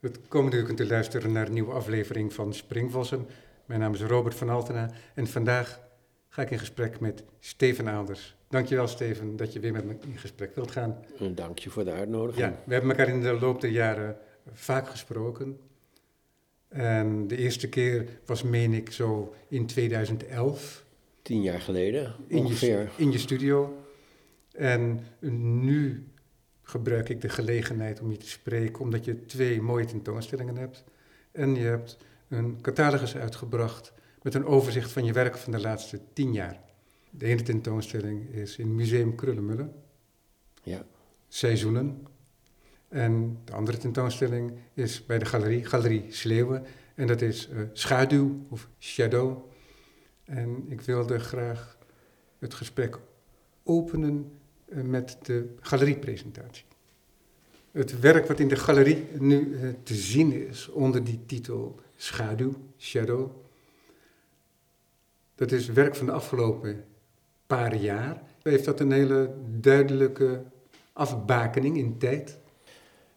Het komende uur kunt u luisteren naar een nieuwe aflevering van Springvossen. Mijn naam is Robert van Altena en vandaag ga ik in gesprek met Steven Aalders. Dankjewel Steven dat je weer met me in gesprek wilt gaan. Dank je voor de uitnodiging. Ja, we hebben elkaar in de loop der jaren vaak gesproken. En de eerste keer was, meen ik, zo in 2011. Tien jaar geleden in ongeveer. Je, in je studio. En nu gebruik ik de gelegenheid om je te spreken, omdat je twee mooie tentoonstellingen hebt. En je hebt een catalogus uitgebracht met een overzicht van je werk van de laatste tien jaar. De ene tentoonstelling is in Museum Krullenmullen. Ja. Seizoenen. En de andere tentoonstelling is bij de galerie, Galerie Sleeuwen. En dat is uh, Schaduw of Shadow. En ik wilde graag het gesprek openen met de galeriepresentatie. Het werk wat in de galerie nu uh, te zien is onder die titel Schaduw, Shadow. Dat is werk van de afgelopen paar jaar. Heeft dat een hele duidelijke afbakening in tijd?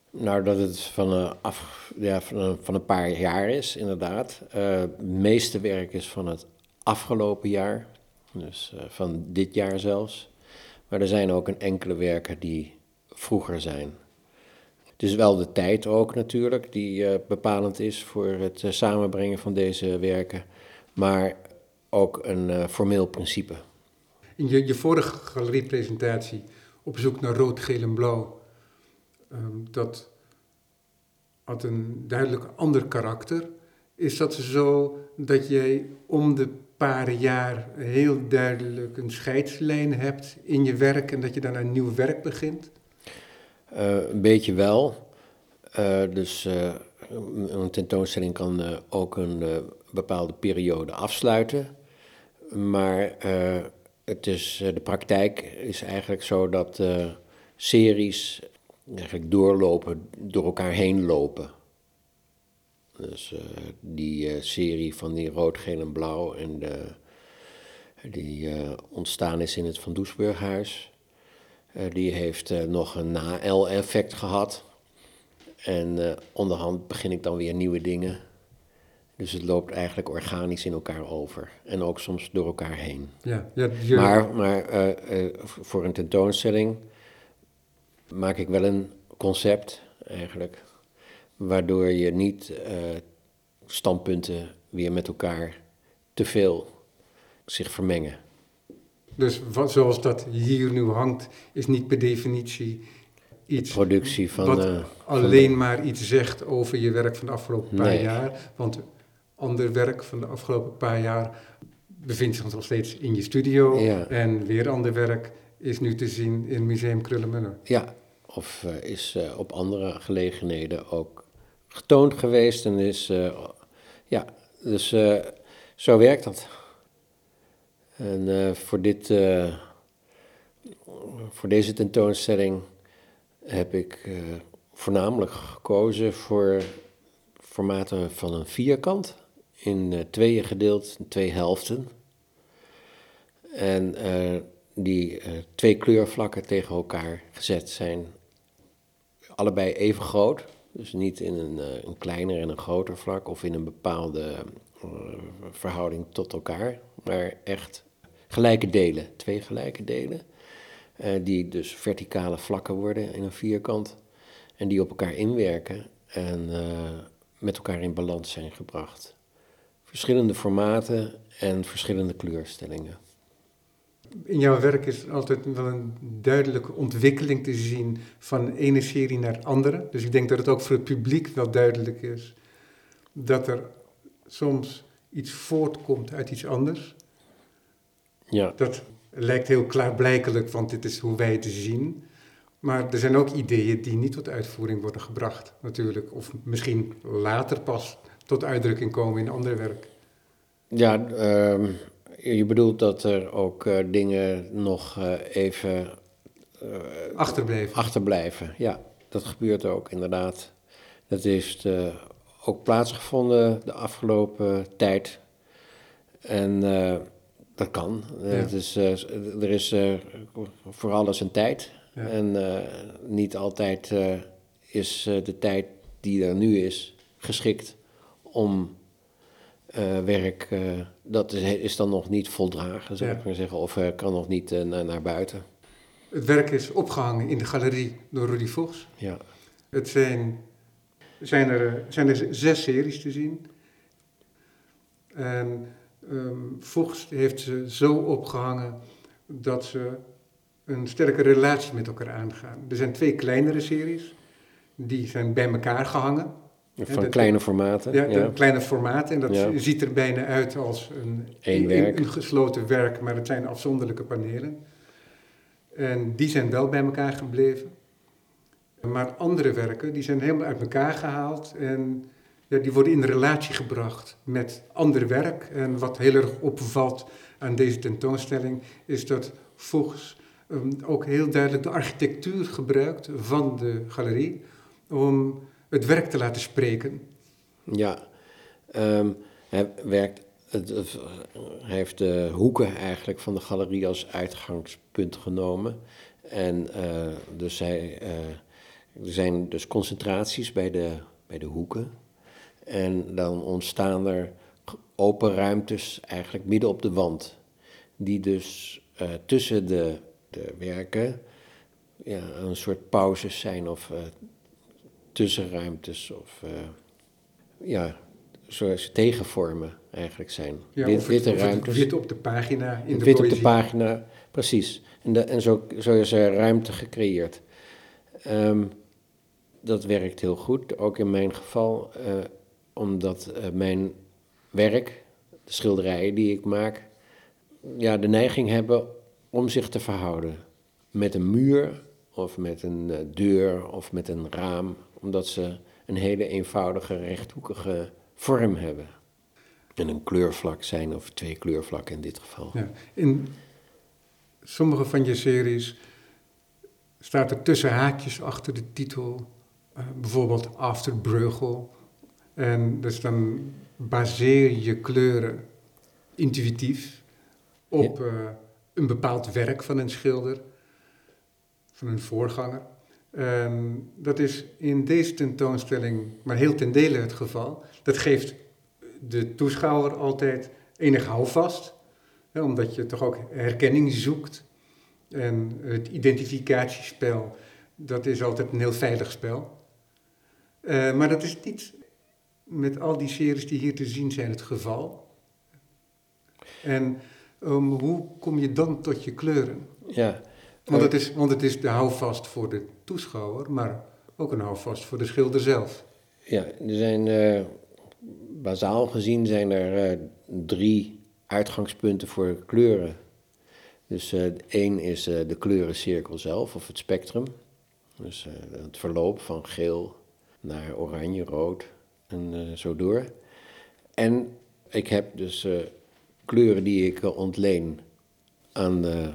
Nou, dat het van, ja, van, van, een paar jaar is, inderdaad. Uh, het meeste werk is van het afgelopen jaar, dus van dit jaar zelfs. Maar er zijn ook een enkele werken die vroeger zijn. Het is wel de tijd ook natuurlijk, die bepalend is voor het samenbrengen van deze werken. Maar ook een formeel principe. In je, je vorige galeriepresentatie op zoek naar rood, geel en blauw Um, dat had een duidelijk ander karakter. Is dat zo dat jij om de paar jaar heel duidelijk een scheidslijn hebt in je werk en dat je dan een nieuw werk begint? Uh, een beetje wel. Uh, dus uh, een tentoonstelling kan ook een bepaalde periode afsluiten. Maar het is, de praktijk is eigenlijk zo dat series eigenlijk doorlopen, door elkaar heen lopen. Dus uh, die uh, serie van die rood, geel en blauw en de, die uh, ontstaan is in het Van Doesburghuis. die heeft nog een na-L-effect gehad. En onderhand begin ik dan weer nieuwe dingen. Dus het loopt eigenlijk organisch in elkaar over. En ook soms door elkaar heen. Ja, ja, je... Maar, maar voor een tentoonstelling maak ik wel een concept eigenlijk, waardoor je niet uh, standpunten weer met elkaar te veel zich vermengen. Dus wat, zoals dat hier nu hangt, is niet per definitie iets productie van, wat uh, alleen van maar iets zegt over je werk van de afgelopen paar jaar. Want ander werk van de afgelopen paar jaar bevindt zich nog steeds in je studio. Ja. En weer ander werk is nu te zien in Museum Krullenmuller. Ja, of uh, is uh, op andere gelegenheden ook getoond geweest. En is, uh, ja, dus zo werkt dat. En voor, dit, voor deze tentoonstelling heb ik voornamelijk gekozen voor formaten van een vierkant. In tweeën gedeeld, twee helften. En die twee kleurvlakken tegen elkaar gezet zijn allebei even groot. Dus niet in een, uh, een kleiner en een groter vlak of in een bepaalde uh, verhouding tot elkaar, maar echt gelijke delen, twee gelijke delen, uh, die dus verticale vlakken worden in een vierkant en die op elkaar inwerken en met elkaar in balans zijn gebracht. Verschillende formaten en verschillende kleurstellingen in jouw werk is altijd wel een duidelijke ontwikkeling te zien van ene serie naar andere. Dus ik denk dat het ook voor het publiek wel duidelijk is dat er soms iets voortkomt uit iets anders. Ja. Dat lijkt heel klaarblijkelijk, want dit is hoe wij het zien. Maar er zijn ook ideeën die niet tot uitvoering worden gebracht, natuurlijk. Of misschien later pas tot uitdrukking komen in ander werk. Ja, uh, je bedoelt dat er ook uh, dingen nog uh, even uh, achterblijven. achterblijven. Ja, dat gebeurt ook inderdaad. Dat heeft ook plaatsgevonden de afgelopen tijd. En dat kan. Ja. Het is, er is voor alles een tijd. Ja. En niet altijd is de tijd die er nu is geschikt om werk, uh, dat is, is, dan nog niet voldragen, zou ja. ik maar zeggen, of uh, kan nog niet naar, naar buiten. Het werk is opgehangen in de galerie door Rudy Vos. Ja. Het zijn, zijn, er, zijn er zes series te zien. En um, Vos heeft ze zo opgehangen dat ze een sterke relatie met elkaar aangaan. Er zijn twee kleinere series, die zijn bij elkaar gehangen. Van kleine formaten. Ja, ja. kleine formaten. En dat ja. ziet er bijna uit als een, Eén werk. Een, een, gesloten werk, maar het zijn afzonderlijke panelen. En die zijn wel bij elkaar gebleven. Maar andere werken, die zijn helemaal uit elkaar gehaald en ja, die worden in relatie gebracht met ander werk. En wat heel erg opvalt aan deze tentoonstelling is dat volgens um, ook heel duidelijk de architectuur gebruikt van de galerie om het werk te laten spreken. Ja, um, hij werkt. Het, heeft de hoeken eigenlijk van de galerie als uitgangspunt genomen. En uh, dus hij, uh, er zijn dus concentraties bij de, bij de hoeken. En dan ontstaan er open ruimtes eigenlijk midden op de wand. Die dus uh, tussen de, de werken ja, een soort pauzes zijn of tussenruimtes of uh, ja, zoals tegenvormen eigenlijk zijn. Ja, Wit, witte ruimtes. Wit op de pagina in de Wit op de pagina, precies. En, de, en zo, zo is er ruimte gecreëerd. Um, dat werkt heel goed, ook in mijn geval, uh, omdat uh, mijn werk, de schilderijen die ik maak, ja, de neiging hebben om zich te verhouden met een muur of met een deur of met een raam omdat ze een hele eenvoudige rechthoekige vorm hebben. En een kleurvlak zijn, of twee kleurvlakken in dit geval. Ja, in sommige van je series staat er tussen haakjes achter de titel, uh, bijvoorbeeld After Breugel. En dus dan baseer je kleuren intuïtief op ja. uh, een bepaald werk van een schilder, van een voorganger. Um, dat is in deze tentoonstelling maar heel ten dele het geval. Dat geeft de toeschouwer altijd enig houvast, hè, omdat je toch ook herkenning zoekt. En het identificatiespel, dat is altijd een heel veilig spel. Uh, maar dat is niet met al die series die hier te zien zijn het geval. En um, hoe kom je dan tot je kleuren? Ja, want het, is, want het is de houvast voor de toeschouwer, maar ook een houvast voor de schilder zelf. Ja, er zijn, uh, bazaal gezien zijn er uh, drie uitgangspunten voor kleuren. Dus uh, één is de kleurencirkel zelf, of het spectrum. Dus het verloop van geel naar oranje, rood en zo door. En ik heb dus kleuren die ik ontleen aan de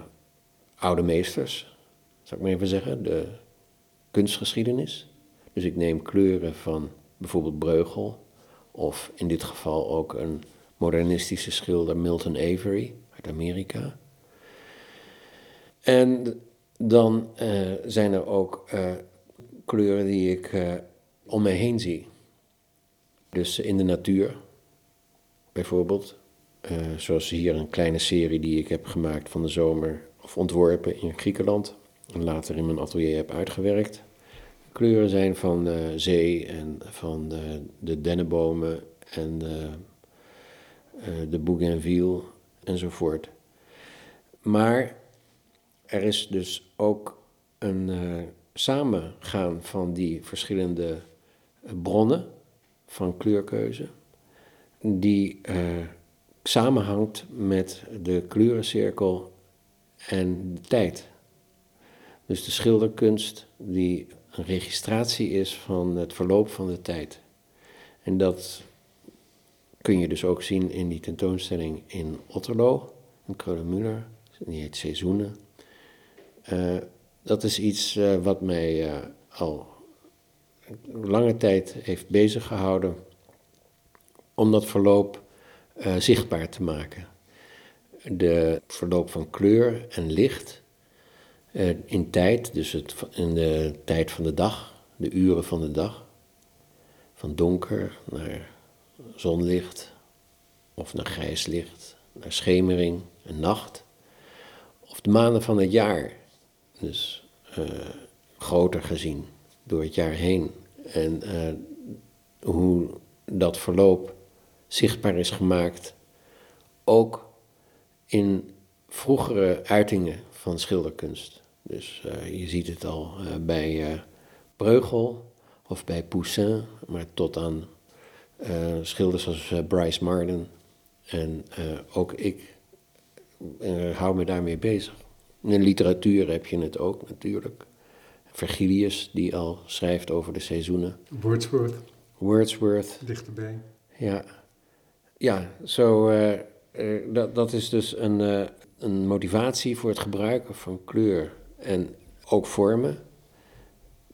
oude meesters, zou ik maar even zeggen, de kunstgeschiedenis. Dus ik neem kleuren van bijvoorbeeld Breugel, of in dit geval ook een modernistische schilder Milton Avery uit Amerika. En dan uh, zijn er ook uh, kleuren die ik uh, om me heen zie. Dus in de natuur, bijvoorbeeld. zoals hier een kleine serie die ik heb gemaakt van de zomer of ontworpen in Griekenland en later in mijn atelier heb uitgewerkt. Kleuren zijn van uh, zee en van de, de dennenbomen en de, uh, de bougainville enzovoort. Maar er is dus ook een samengaan van die verschillende bronnen van kleurkeuze, die samenhangt met de kleurencirkel en de tijd. Dus de schilderkunst die een registratie is van het verloop van de tijd. En dat kun je dus ook zien in die tentoonstelling in Otterlo, in Kreulemüller, die heet Seizoenen. Uh, dat is iets uh, wat mij uh, al lange tijd heeft bezig gehouden om dat verloop zichtbaar te maken de verloop van kleur en licht uh, in tijd, dus het, in de tijd van de dag, de uren van de dag. van donker naar zonlicht of naar grijs licht, naar schemering en nacht. Of de maanden van het jaar, dus uh, groter gezien door het jaar heen. En uh, hoe dat verloop zichtbaar is gemaakt, ook in vroegere uitingen van schilderkunst. Dus uh, je ziet het al bij Breugel of bij Poussin, maar tot aan schilders als Bryce Marden en ook ik hou me daarmee bezig. In literatuur heb je het ook natuurlijk. Vergilius, die al schrijft over de seizoenen. Wordsworth. Wordsworth. Dichterbij. Ja, ja zo, uh, dat, dat is dus een, een motivatie voor het gebruiken van kleur en ook vormen.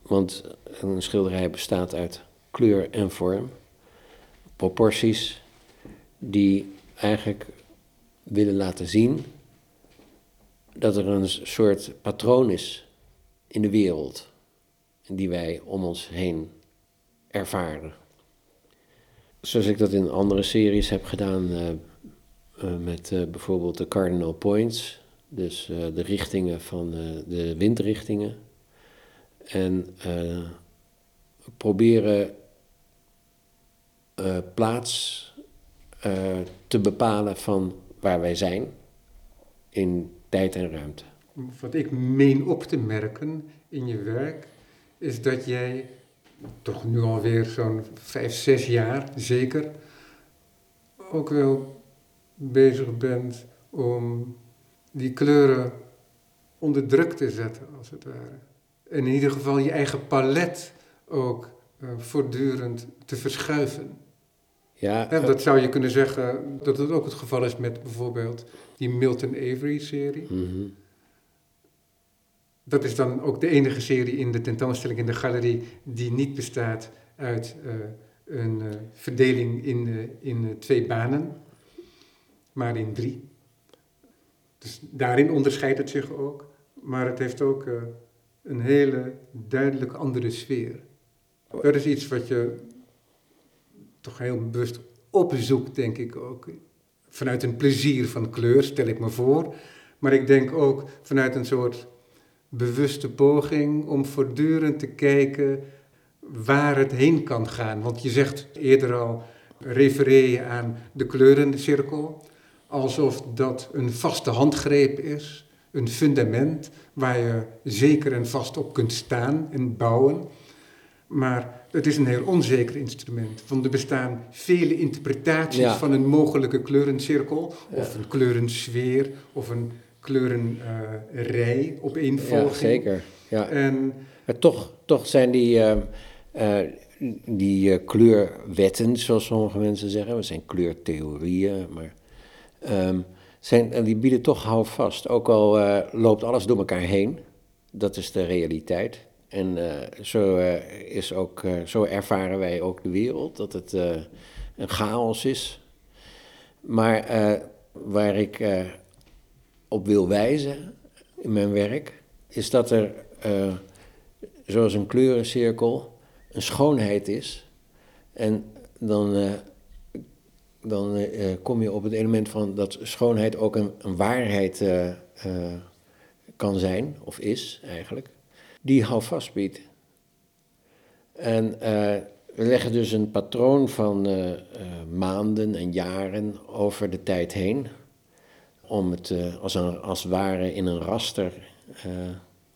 Want een schilderij bestaat uit kleur en vorm, proporties die eigenlijk willen laten zien dat er een soort patroon is in de wereld die wij om ons heen ervaren. Zoals ik dat in andere series heb gedaan uh, met uh, bijvoorbeeld de cardinal points, dus de richtingen van de windrichtingen. En proberen plaats te bepalen van waar wij zijn in tijd en ruimte. Wat ik meen op te merken in je werk, is dat jij toch nu alweer zo'n vijf, zes jaar zeker, ook wel bezig bent om die kleuren onder druk te zetten, als het ware. En in ieder geval je eigen palet ook uh, voortdurend te verschuiven. Ja, dat zou je kunnen zeggen dat het ook het geval is met bijvoorbeeld die Milton Avery-serie. Mhm. Dat is dan ook de enige serie in de tentoonstelling in de galerie die niet bestaat uit uh, een uh, verdeling in, in twee banen, maar in drie. Dus daarin onderscheidt het zich ook, maar het heeft ook een hele duidelijk andere sfeer. Dat is iets wat je toch heel bewust opzoekt, denk ik ook. Vanuit een plezier van kleur, stel ik me voor. Maar ik denk ook vanuit een soort bewuste poging om voortdurend te kijken waar het heen kan gaan. Want je zegt eerder al, refereer je aan de kleurencirkel, alsof dat een vaste handgreep is, een fundament waar je zeker en vast op kunt staan en bouwen. Maar het is een heel onzeker instrument. Want er bestaan vele interpretaties van een mogelijke kleurencirkel, of een kleurensfeer, of een kleurenrij uh, op Ja, zeker. Ja. En, maar toch, toch zijn die, uh, uh, die kleurwetten, zoals sommige mensen zeggen, dat zijn kleurtheorieën, maar um, zijn, die bieden toch houvast. Ook al loopt alles door elkaar heen, dat is de realiteit. En uh, zo, uh, is ook, uh, zo ervaren wij ook de wereld, dat het een chaos is. Maar waar ik op wil wijzen in mijn werk, is dat er, zoals een kleurencirkel, een schoonheid is. En dan, dan kom je op het element van dat schoonheid ook een, waarheid kan zijn, of is eigenlijk die houvast biedt. En we leggen dus een patroon van maanden en jaren over de tijd heen, om het als, een, als ware in een raster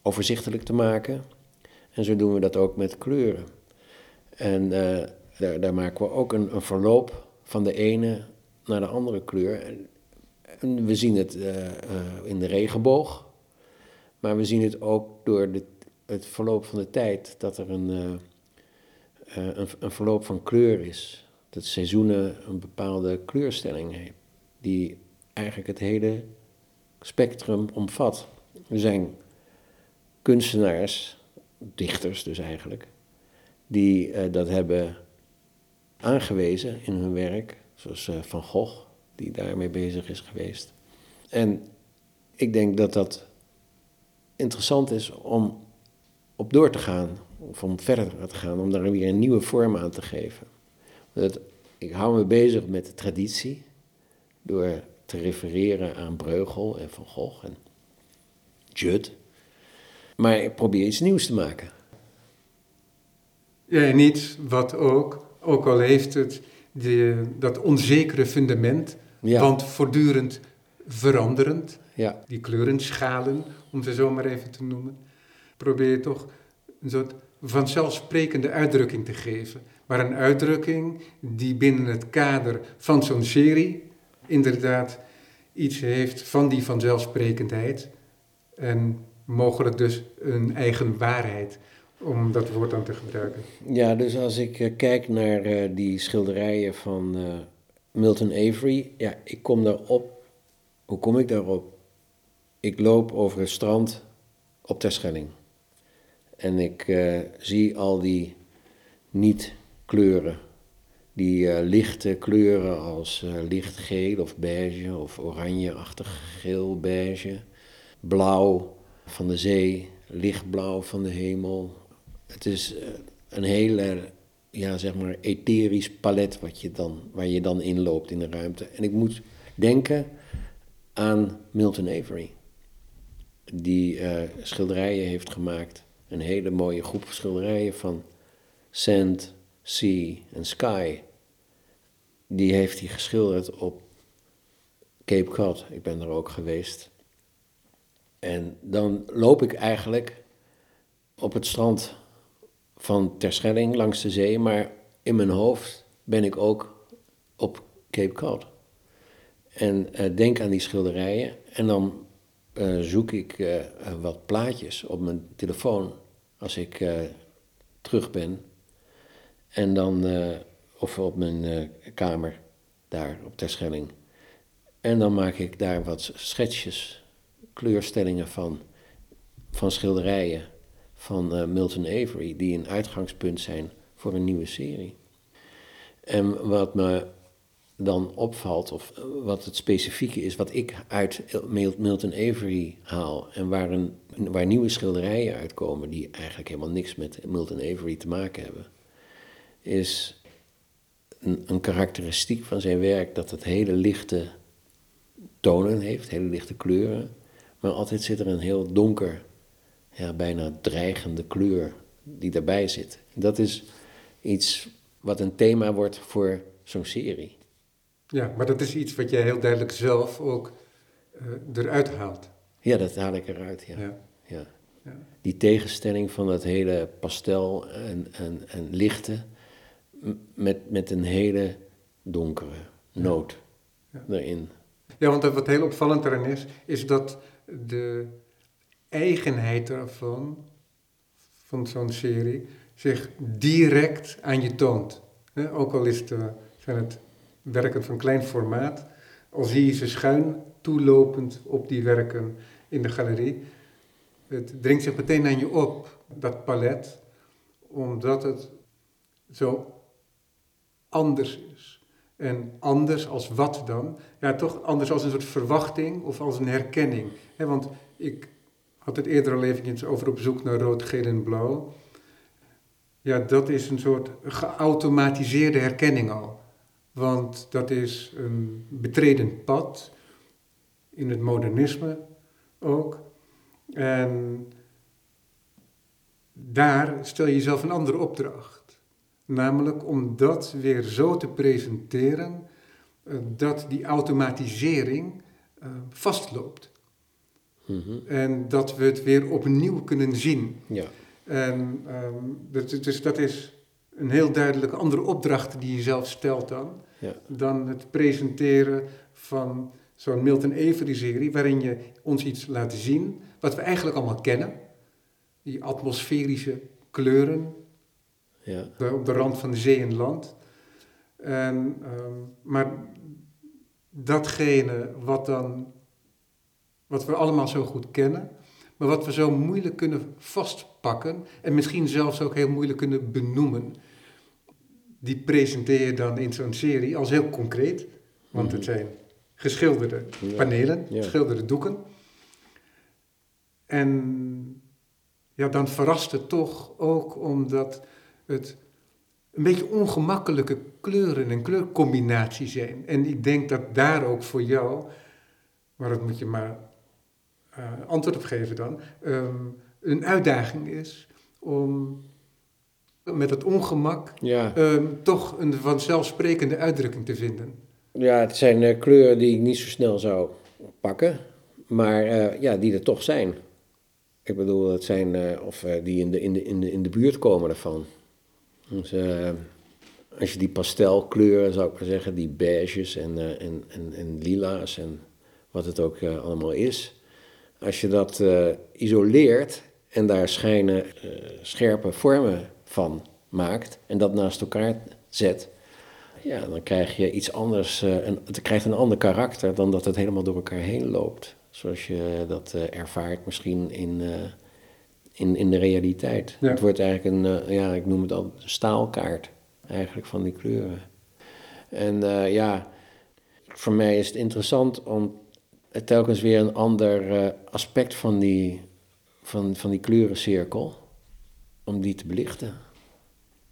overzichtelijk te maken. En zo doen we dat ook met kleuren. En daar, daar, maken we ook een, een, verloop van de ene naar de andere kleur. En we zien het in de regenboog, maar we zien het ook door de het verloop van de tijd dat er een, uh, een, een, verloop van kleur is. Dat seizoenen een bepaalde kleurstelling heeft, die eigenlijk het hele spectrum omvat. Er zijn kunstenaars, dichters dus eigenlijk, die dat hebben aangewezen in hun werk, zoals uh, Van Gogh, die daarmee bezig is geweest. En ik denk dat dat interessant is om op door te gaan. of om verder te gaan, om daar weer een nieuwe vorm aan te geven. Dat, ik hou me bezig met de traditie door te refereren aan Breugel en Van Gogh en Judd. Maar ik probeer iets nieuws te maken. Ja, en iets wat ook, ook al heeft het dat onzekere fundament, Ja. want voortdurend veranderend, Ja, die kleurenschalen, om ze zo maar even te noemen, probeer je toch een soort vanzelfsprekende uitdrukking te geven. Maar een uitdrukking die binnen het kader van zo'n serie inderdaad iets heeft van die vanzelfsprekendheid en mogelijk dus een eigen waarheid, om dat woord dan te gebruiken. ja dus als ik eh, kijk naar eh, die schilderijen van eh, Milton Avery, ja, ik kom daarop. Hoe kom ik daarop? Ik loop over het strand op Terschelling. En ik zie al die niet-kleuren. Die lichte kleuren als lichtgeel of beige of oranjeachtig geel, beige. Blauw van de zee, lichtblauw van de hemel. Het is eh, een hele, ja, zeg maar, etherisch palet wat je dan, waar je dan inloopt in de ruimte. En ik moet denken aan Milton Avery die eh, schilderijen heeft gemaakt. Een hele mooie groep schilderijen van sand, sea en sky. Die heeft hij geschilderd op Cape Cod. Ik ben er ook geweest. En dan loop ik eigenlijk op het strand van Terschelling langs de zee, maar in mijn hoofd ben ik ook op Cape Cod. En eh, denk aan die schilderijen en dan eh, zoek ik eh, wat plaatjes op mijn telefoon als ik terug ben. En dan, of op mijn kamer daar op Terschelling. En dan maak ik daar wat schetsjes, kleurstellingen van, van schilderijen van eh, Milton Avery, die een uitgangspunt zijn voor een nieuwe serie. En wat me dan opvalt, of eh, wat het specifieke is, wat ik uit Mil- Milton Avery haal en waar, een, waar nieuwe schilderijen uitkomen die eigenlijk helemaal niks met Milton Avery te maken hebben, is een, een karakteristiek van zijn werk dat het hele lichte tonen heeft, hele lichte kleuren, maar altijd zit er een heel donker, ja, bijna dreigende kleur die daarbij zit. Dat is iets wat een thema wordt voor zo'n serie. Ja, maar dat is iets wat jij heel duidelijk zelf ook eh, eruit haalt. Ja, dat haal ik eruit, ja. Ja. ja. Ja. Die tegenstelling van dat hele pastel en, en, en lichte met, met een hele donkere noot erin. Ja, want wat heel opvallend eraan is, is dat de eigenheid daarvan, van zo'n serie, zich direct aan je toont. Ook al is het, eh, zijn het werken van klein formaat, al zie je ze schuin toelopend op die werken in de galerie. Het dringt zich meteen aan je op, dat palet, omdat het zo anders is. En anders als wat dan? Ja, toch anders als een soort verwachting of als een herkenning. Want ik had het eerder al eventjes over op zoek naar rood, geel en blauw. Ja, dat is een soort geautomatiseerde herkenning al. Want dat is een betreden pad, in het modernisme ook. En daar stel je jezelf een andere opdracht. Namelijk om dat weer zo te presenteren eh, dat die automatisering eh, Mhm. En dat we het weer opnieuw kunnen zien. Ja, En ehm, dat, dus dat is een heel duidelijke andere opdracht die je zelf stelt dan. ja, Dan het presenteren van zo'n Milton Avery-serie, waarin je ons iets laat zien wat we eigenlijk allemaal kennen. Die atmosferische kleuren, ja, de- op de rand van de zee en land. En, ehm, maar datgene wat, dan, wat we allemaal zo goed kennen, maar wat we zo moeilijk kunnen vastpakken en misschien zelfs ook heel moeilijk kunnen benoemen, die presenteer je dan in zo'n serie als heel concreet. Want het Mhm. zijn geschilderde panelen, Ja. geschilderde doeken. En ja, dan verrast het toch ook omdat het een beetje ongemakkelijke kleuren en kleurcombinaties zijn. En ik denk dat daar ook voor jou, maar dat moet je maar antwoord op geven dan, um, een uitdaging is om met het ongemak Ja. um, toch een vanzelfsprekende uitdrukking te vinden. Ja, het zijn eh, kleuren die ik niet zo snel zou pakken, maar eh, ja, die er toch zijn. Ik bedoel, het zijn, eh, of eh, die in de, in, de, in, de, in de buurt komen ervan. Dus eh, als je die pastelkleuren, zou ik maar zeggen, die beiges en, eh, en, en, en lila's en wat het ook eh, allemaal is. Als je dat eh, isoleert en daar schijnen eh, scherpe vormen van maakt en dat naast elkaar zet, ja, dan krijg je iets anders, een, het krijgt een ander karakter dan dat het helemaal door elkaar heen loopt. Zoals je dat ervaart misschien in, in, in de realiteit. Ja. Het wordt eigenlijk een, ja, ik noem het al staalkaart eigenlijk van die kleuren. En ja, voor mij is het interessant om telkens weer een ander eh, aspect van die, van, van die kleurencirkel, om die te belichten.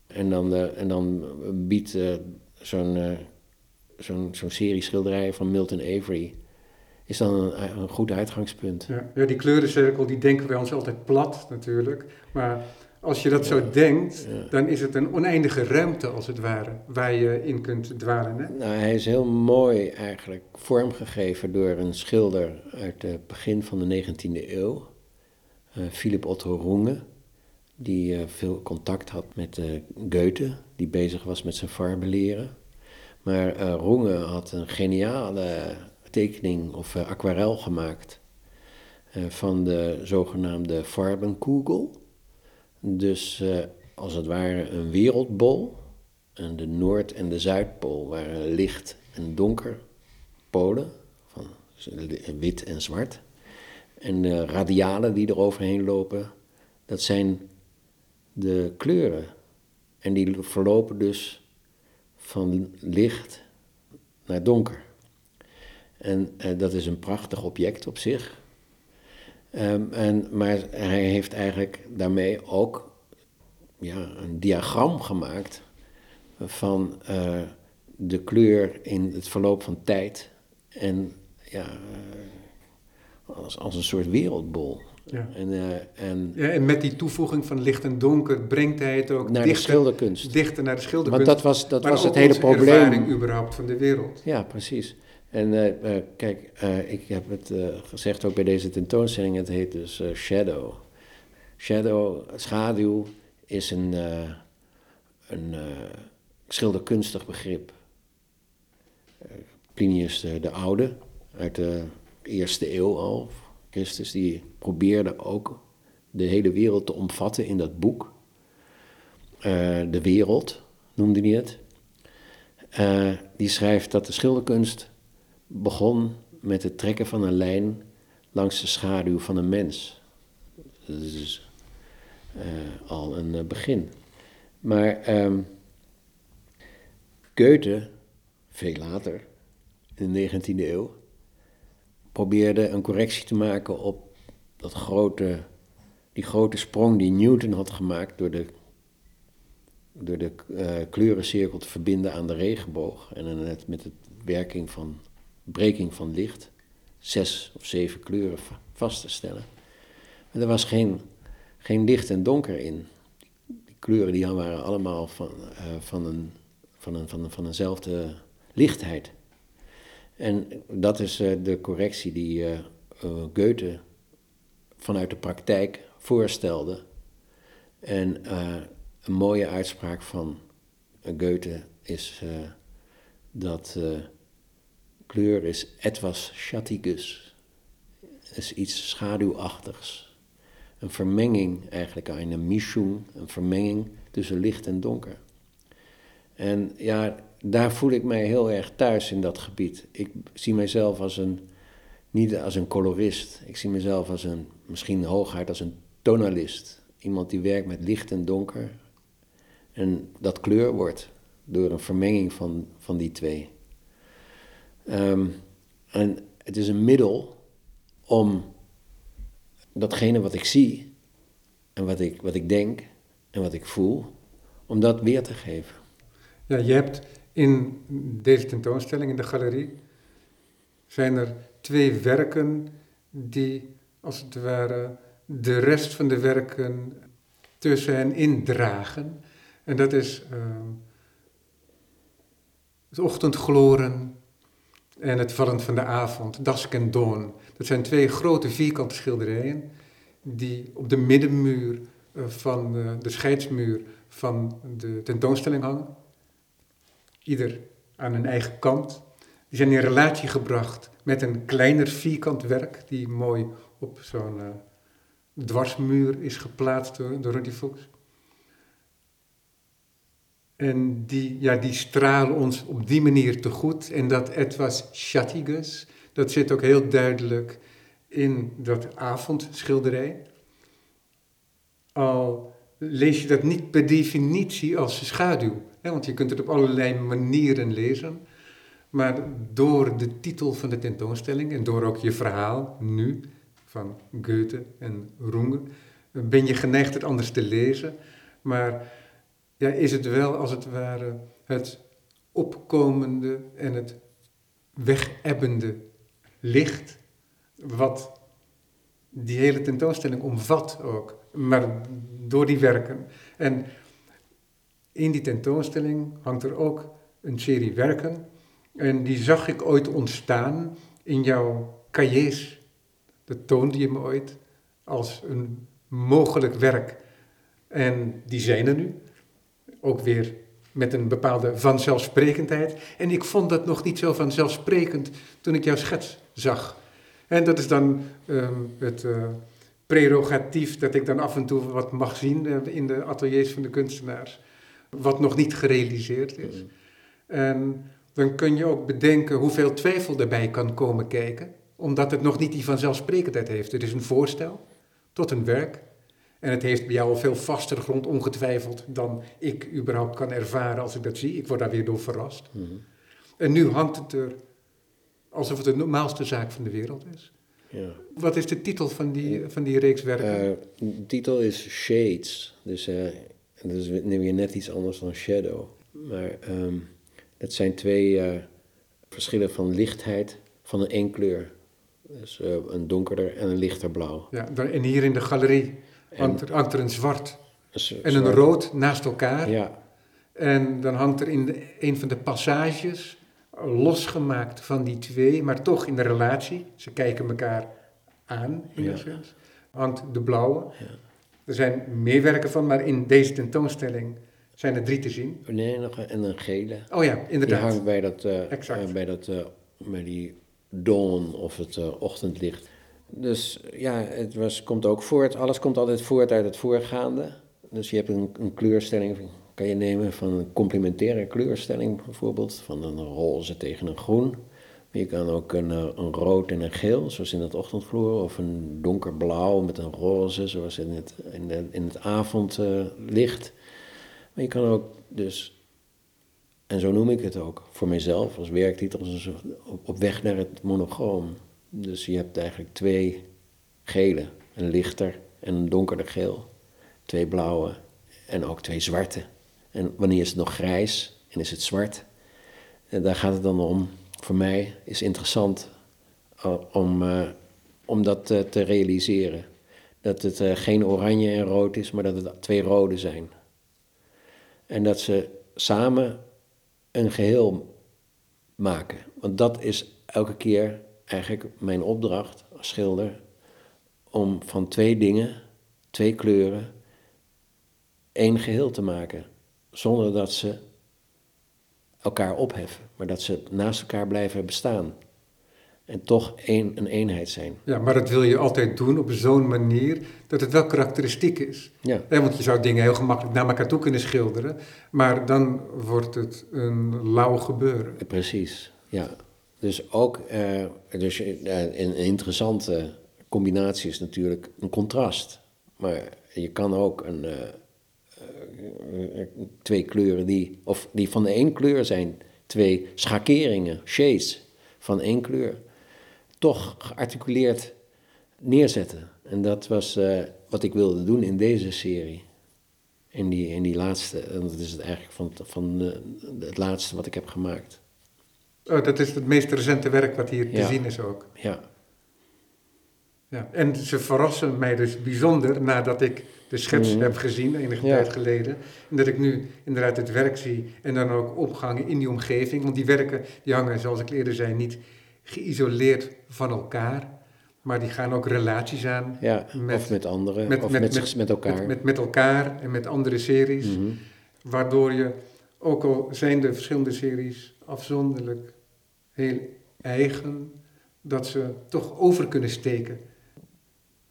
En dan, eh, en dan biedt eh, zo'n zo'n zo'n serie schilderijen van Milton Avery, is dan een, een goed uitgangspunt. Ja, ja, die kleurencirkel, die denken wij ons altijd plat natuurlijk. Maar als je dat zo denkt, dan is het een oneindige ruimte als het ware, waar je in kunt dwalen. Hè? Nou, hij is heel mooi eigenlijk vormgegeven door een schilder uit het begin van de 19e eeuw, eh, Philip Otto Runge, die eh, veel contact had met eh, Goethe, die bezig was met zijn farbenleren. Maar eh Runge had een geniale tekening of aquarel gemaakt van de zogenaamde Farbenkugel. Dus eh, als het ware een wereldbol. En de Noord- en de Zuidpool waren licht en donker polen, van wit en zwart. En de radialen die er overheen lopen, dat zijn de kleuren. En die verlopen dus van licht naar donker. En eh, dat is een prachtig object op zich. Ehm, en, maar hij heeft eigenlijk daarmee ook ja, een diagram gemaakt van eh, de kleur in het verloop van tijd. En ja, eh, als, als een soort wereldbol. Ja. En, eh, en Ja, en met die toevoeging van licht en donker brengt hij het ook naar de dichter, schilderkunst. dichter naar de schilderkunst. Want dat was, dat maar was ook het hele probleem. ervaring überhaupt van de wereld. Ja, precies. En eh, eh, kijk, eh, ik heb het gezegd ook bij deze tentoonstelling, het heet dus Shadow. Shadow, schaduw, is een, een schilderkunstig begrip. Plinius de, de Oude, uit de eerste eeuw al, Christus, die probeerde ook de hele wereld te omvatten in dat boek. De wereld noemde hij het. Die schrijft dat de schilderkunst begon met het trekken van een lijn langs de schaduw van een mens. Dat is dus eh, al een eh, begin. Maar ehm Goethe, veel later, in de 19e eeuw, probeerde een correctie te maken op dat grote, die grote sprong die Newton had gemaakt door de door de eh, kleurencirkel te verbinden aan de regenboog en dan het met de werking van breking van licht zes of zeven kleuren va- vast te stellen. Maar er was geen, geen licht en donker in. Die kleuren die waren allemaal van, eh, van, een, van, een, van, een, van eenzelfde lichtheid. En dat is eh, de correctie die eh, Goethe vanuit de praktijk voorstelde. En een mooie uitspraak van Goethe is dat kleur is etwas schattiges, is iets schaduwachtigs. Een vermenging eigenlijk, een mischung, een vermenging tussen licht en donker. En ja, daar voel ik mij heel erg thuis in dat gebied. Ik zie mijzelf als een, niet als een colorist, ik zie mezelf als een, misschien hooguit als een tonalist. Iemand die werkt met licht en donker, en dat kleur wordt door een vermenging van, van die twee. Ehm, en het is een middel om datgene wat ik zie en wat ik, wat ik denk en wat ik voel, om dat weer te geven. Ja, je hebt in deze tentoonstelling in de galerie, zijn er twee werken die als het ware de rest van de werken tussen hen indragen. En dat is uh, het ochtendgloren en het vallen van de avond, Dask en Dawn. Dat zijn twee grote vierkante schilderijen die op de middenmuur uh, van uh, de scheidsmuur van de tentoonstelling hangen. Ieder aan een eigen kant. Die zijn in relatie gebracht met een kleiner vierkant werk die mooi op zo'n uh, dwarsmuur is geplaatst door, door Rudy Fuchs. En die, ja, die stralen ons op die manier te goed. En dat etwas Schattiges, dat zit ook heel duidelijk in dat avondschilderij. Al lees je dat niet per definitie als schaduw. Hè, want je kunt het op allerlei manieren lezen. Maar door de titel van de tentoonstelling en door ook je verhaal nu van Goethe en Runge, ben je geneigd het anders te lezen. Maar ja, is het wel als het ware het opkomende en het wegebbende licht, wat die hele tentoonstelling omvat ook, maar door die werken. En in die tentoonstelling hangt er ook een serie werken, en die zag ik ooit ontstaan in jouw cahiers. Dat toonde je me ooit als een mogelijk werk. En die zijn er nu ook weer met een bepaalde vanzelfsprekendheid. En ik vond dat nog niet zo vanzelfsprekend toen ik jouw schets zag. En dat is dan um, het uh, prerogatief dat ik dan af en toe wat mag zien uh, in de ateliers van de kunstenaars. Wat nog niet gerealiseerd is. Mm. En dan kun je ook bedenken hoeveel twijfel erbij kan komen kijken. Omdat het nog niet die vanzelfsprekendheid heeft. Het is een voorstel tot een werk. En het heeft bij jou al veel vaster grond, ongetwijfeld, dan ik überhaupt kan ervaren als ik dat zie. Ik word daar weer door verrast. Mm -hmm. En nu hangt het er alsof het de normaalste zaak van de wereld is. Ja. Wat is de titel van die, van die reeks werken? Uh, de titel is Shades. Dus uh, dat is weer net iets anders dan Shadow. Maar um, het zijn twee uh, verschillen van lichtheid van een één kleur. Dus een donkerder en een lichter blauw. Ja, en hier in de galerie hangt er, hangt er een zwart en een rood naast elkaar. Ja. En dan hangt er in de, een van de passages, losgemaakt van die twee, maar toch in de relatie, ze kijken elkaar aan in ja. hangt de blauwe. Ja. Er zijn meer werken van, maar in deze tentoonstelling zijn er drie te zien. Nee, nog een, en een gele. Oh ja, inderdaad. Die hangt bij, dat, uh, exact. Uh, bij, dat, uh, bij die dawn of het ochtendlicht. Dus ja, het was, komt ook voort. Alles komt altijd voort uit het voorgaande. Dus je hebt een, een kleurstelling, kan je nemen van een complementaire kleurstelling bijvoorbeeld, van een roze tegen een groen. Je kan ook een, eh, een rood en een geel, zoals in het ochtendvloer, of een donkerblauw met een roze, zoals in het, in, de, in het avondlicht. maar je kan ook dus, en zo noem ik het ook voor mijzelf als werktitel, op, op weg naar het monochroom. Dus je hebt eigenlijk twee gele, een lichter en een donkerder geel. Twee blauwe en ook twee zwarte. En wanneer is het nog grijs en is het zwart? En daar gaat het dan om. Voor mij is interessant uh, om, uh, om dat uh, te realiseren. Dat het geen oranje en rood is, maar dat het twee rode zijn. En dat ze samen een geheel maken. Want dat is elke keer eigenlijk mijn opdracht als schilder om van twee dingen, twee kleuren, één geheel te maken. Zonder dat ze elkaar opheffen, maar dat ze naast elkaar blijven bestaan. En toch één, een eenheid zijn. Ja, maar dat wil je altijd doen op zo'n manier dat het wel karakteristiek is. Ja. want je zou dingen heel gemakkelijk naar elkaar toe kunnen schilderen, maar dan wordt het een lauw gebeuren. Precies, ja. Dus ook uh, dus, uh, een interessante combinatie is natuurlijk een contrast. Maar je kan ook een, uh, twee kleuren die, of die van één kleur zijn, twee schakeringen, shades van één kleur, toch gearticuleerd neerzetten. En dat was wat ik wilde doen in deze serie. In die, in die laatste, en dat is het eigenlijk van, van eh, het laatste wat ik heb gemaakt. Oh, dat is het meest recente werk wat hier te zien is ook. Ja, Ja. En ze verrassen mij dus bijzonder nadat ik de schets Mhm. heb gezien enige Ja. tijd geleden. En dat ik nu inderdaad het werk zie en dan ook opgangen in die omgeving. Want die werken die hangen, zoals ik eerder zei, niet geïsoleerd van elkaar. Maar die gaan ook relaties aan ja. Met- of met anderen, met- of met- met, met- met, elkaar. met, met, met elkaar en met andere series. Mhm. Waardoor je, ook al zijn de verschillende series afzonderlijk heel eigen, dat ze toch over kunnen steken.